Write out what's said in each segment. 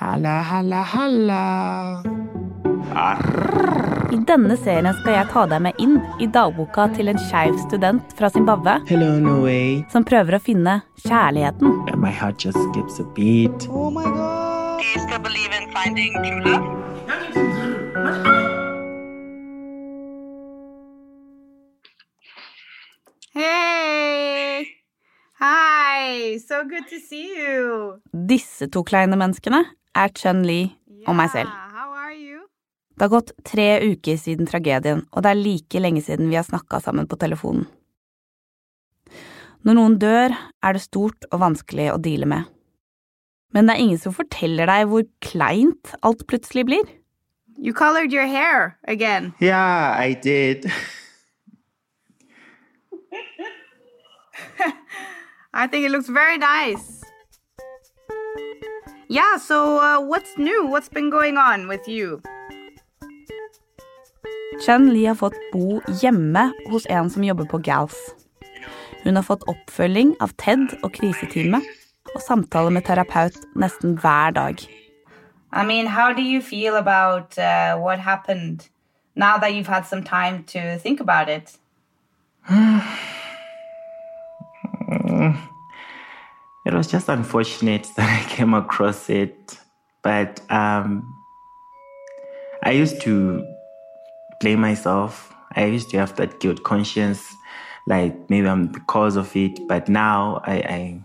Halla, halla, halla. I denne serien skal jeg ta deg med inn i dagboka til en skeiv student fra Zimbabwe Hello, Norway. som prøver å finne kjærligheten. My heart just skips a beat. Do you still believe in finding true love? Hei! Hi! So good to see you. Disse to kleine menneskene er Chun Li og meg selv. Det har gått tre uker siden tragedien, og det er like lenge siden vi har snakka sammen på telefonen. Når noen dør, er det stort og vanskelig å deale med. Men det er ingen som forteller deg hvor kleint alt plutselig blir. You colored your hair again. Yeah, I did. I think it looks very nice. Yeah, so uh, what's new? What's been going on with you? Chen Li har fått bo hjemme hos en som jobber på GALS. Hun har fått oppfølging av TED og kriseteamet, og samtaler med terapeut nesten hver dag. I mean, how do you feel about uh, what happened now that you've had some time to think about it? It was just unfortunate that I came across it. But um, I used to blame myself. I used to have that guilt conscience, like maybe I'm the cause of it. But now I, I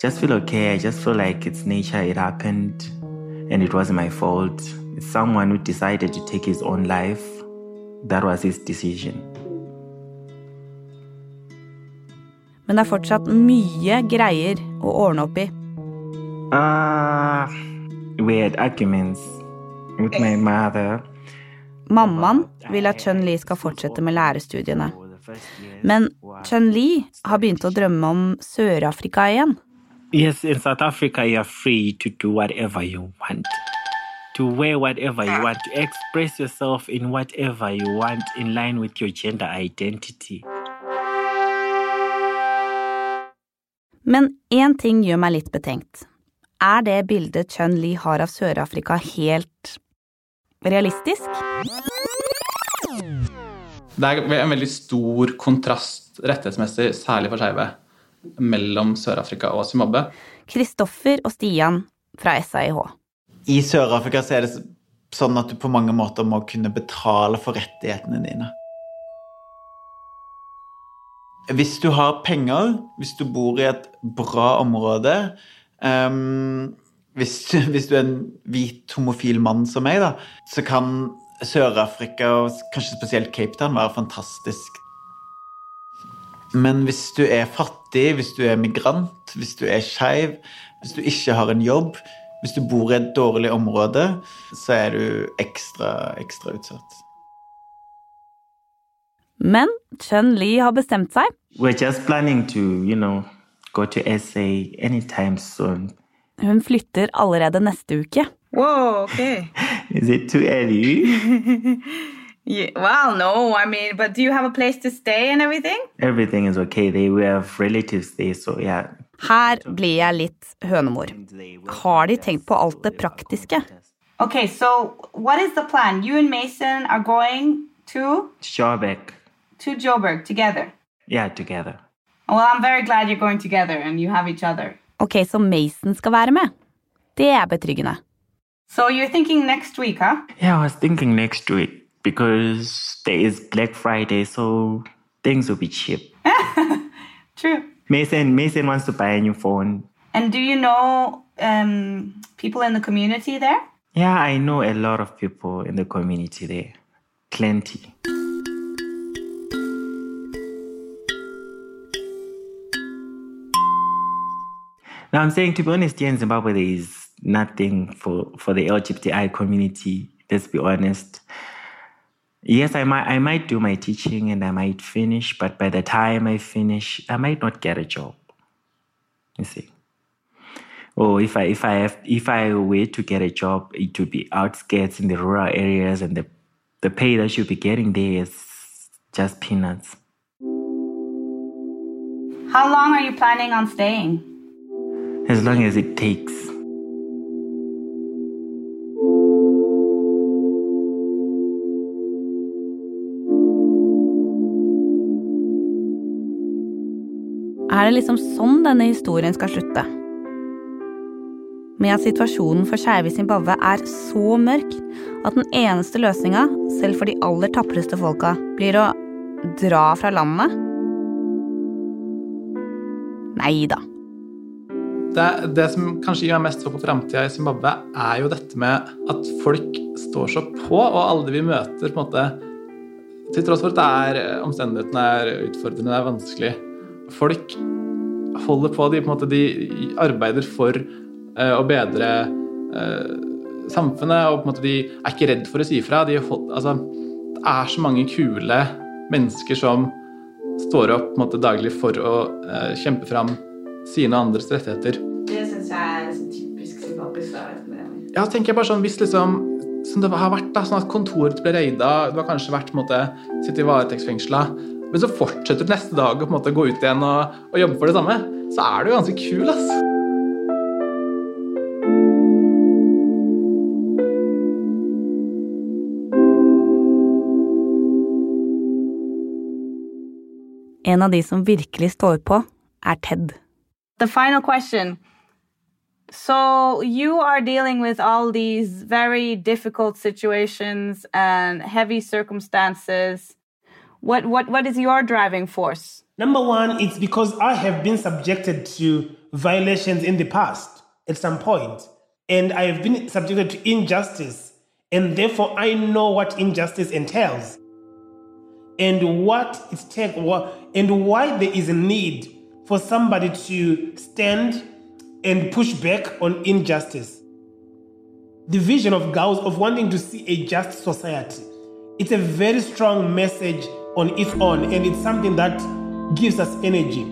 just feel okay. I just feel like it's nature, it happened, and it wasn't my fault. It's someone who decided to take his own life. That was his decision. Men det er fortsatt mye greier å ordne opp i. Uh, we arguments with my mother. Mammaen vil at Chun Li skal fortsette med lærerstudiene. Men Chun Li har begynt å drømme om Sør-Afrika igjen. Yes, in South Africa, you're free to do whatever you want, to wear whatever you want, to express yourself in whatever you want in line with your gender identity. Men én ting gjør meg litt betenkt. Er det bildet Chun Li har av Sør-Afrika helt realistisk? Det er en veldig stor kontrast rettighetsmessig, særlig for skeive, mellom Sør-Afrika og Zimbabwe. Kristoffer og Stian fra SAIH. I Sør-Afrika er det sånn at du på mange måter må kunne betale for rettighetene dine. Hvis du har penger, hvis du bor i et bra område um, hvis, hvis du er en hvit homofil mann som meg, da, så kan Sør-Afrika, og kanskje spesielt Cape Town, være fantastisk. Men hvis du er fattig, hvis du er migrant, hvis du er skeiv, hvis du ikke har en jobb, hvis du bor i et dårlig område, så er du ekstra, ekstra utsatt. Men Chun Li har bestemt seg. We're just planning to, you know, go to SA anytime soon. Hun flytter allerede neste uke. Whoa, okay. Is it too early? yeah, well, no, I mean, but do you have a place to stay and everything? Everything is okay. They we have relatives there, so yeah. Her blir jeg litt hønemor. Har de tenkt på alt det praktiske? Okay, so what is the plan? You and Mason are going to Shawbeck. To Joburg together. Yeah, together. Well, I'm very glad you're going together and you have each other. Ok, så Mason skal være med. Det er betryggende. So you're thinking next week, huh? Yeah, I was thinking next week because there is Black Friday, so things will be cheap. True. Mason Mason wants to buy a new phone. And do you know um, people in the community there? Yeah, I know a lot of people in the community there. Plenty. Now I'm saying to be honest, here in Zimbabwe there is nothing for, for the LGBTI community, let's be honest. Yes, I might I might do my teaching and I might finish, but by the time I finish, I might not get a job. You see. Or if I if I have if I were to get a job, it would be outskirts in the rural areas and the the pay that you'll be getting there is just peanuts. How long are you planning on staying? as long as it takes. Er det liksom sånn denne historien skal slutte? Med at situasjonen for skeive i Zimbabwe er så mørk at den eneste løsninga, selv for de aller tapreste folka, blir å dra fra landet? Nei da. Det, det som kanskje gir meg mest håp for framtida i Zimbabwe, er jo dette med at folk står så på, og alle vi møter, på en måte Til tross for at det er, omstendighetene er utfordrende, det er vanskelig Folk holder på, de, på en måte, de arbeider for uh, å bedre uh, samfunnet, og på en måte de er ikke redd for å si fra. De altså, det er så mange kule mennesker som står opp måte, daglig for å uh, kjempe fram sine andres rettigheter. Det syns jeg er sånn typisk sympatisk. da. Ja, tenker jeg bare sånn, hvis liksom Som det har vært, da, sånn at kontoret ble raida, du har kanskje vært på en måte, sittet i varetektsfengsla, men så fortsetter du neste dag å på en måte gå ut igjen og, og jobbe for det samme, så er du ganske kul, ass. En av de som virkelig står på, er Ted. The final question. So you are dealing with all these very difficult situations and heavy circumstances. What what what is your driving force? Number one, it's because I have been subjected to violations in the past at some point, and I have been subjected to injustice, and therefore I know what injustice entails, and what it takes, and why there is a need for somebody to stand and push back on injustice. The vision of Gauss of wanting to see a just society. It's a very strong message on its own, and it's something that gives us energy.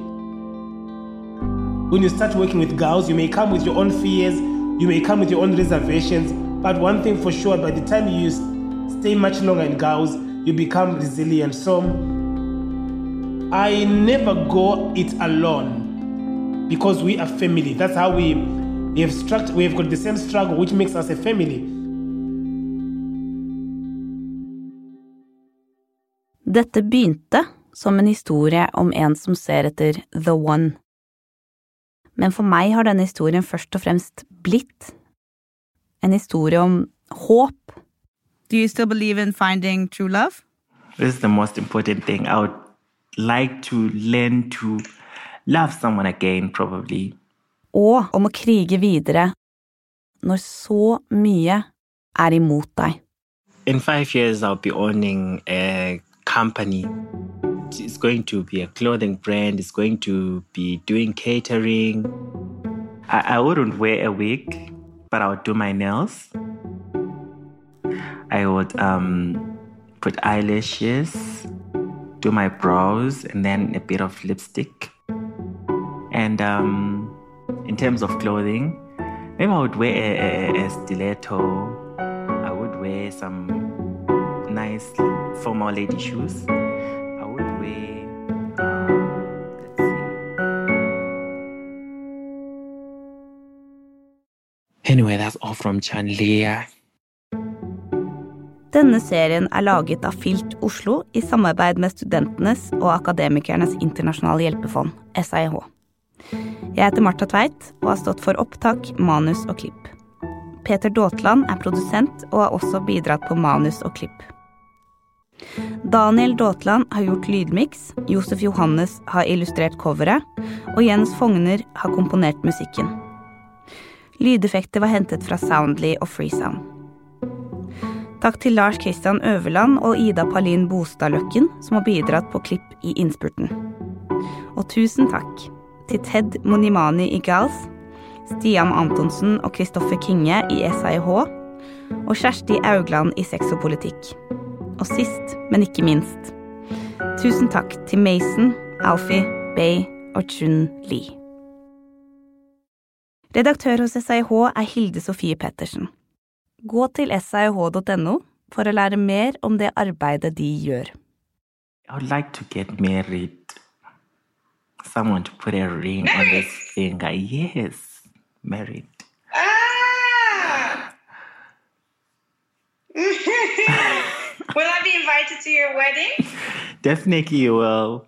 When you start working with Gauss, you may come with your own fears, you may come with your own reservations, but one thing for sure, by the time you stay much longer in Gauss, you become resilient. So I never go it alone because we are family. That's how we, we have struct, we have got the same struggle, which makes us a family. Dette begynte som en historie om en som ser etter the one. Men for meg har denne historien først og fremst blitt en historie om håp. Do you still believe in finding true love? This is the most important thing. I would like to learn to love someone again, probably. Og om å krige videre når så mye er imot deg. In five years, I'll be owning a company. It's going to be a clothing brand. It's going to be doing catering. I, I wouldn't wear a wig, but I would do my nails. I would um, put eyelashes, do my brows, and then a bit of lipstick. And um, in terms of clothing, maybe I would wear a, a, a stiletto. I would wear some nice formal lady shoes. I would wear, um, let's see. Anyway, that's all from Chanlia. Denne serien er laget av Filt Oslo i samarbeid med Studentenes og Akademikernes internasjonale hjelpefond, SIH. Jeg heter Marta Tveit og har stått for opptak, manus og klipp. Peter Daatland er produsent og har også bidratt på manus og klipp. Daniel Daatland har gjort lydmiks, Josef Johannes har illustrert coveret, og Jens Fogner har komponert musikken. Lydeffekter var hentet fra Soundly og Freesound. Takk til Lars Kristian Øverland og Ida Palin Bostadløkken, som har bidratt på klipp i innspurten. Og tusen takk til Ted Monimani i Gals, Stian Antonsen og Kristoffer Kinge i SIH, og Kjersti Augland i Sex og politikk. Og sist, men ikke minst, tusen takk til Mason, Alfie, Bay og Chun Lee. Redaktør hos SIH er Hilde Sofie Pettersen. Gå til sih.no for å lære mer om det arbeidet de gjør. I would like to get married. Someone to put a ring on this finger. Yes, married. Ah! Will I be invited to your wedding? Definitely you will.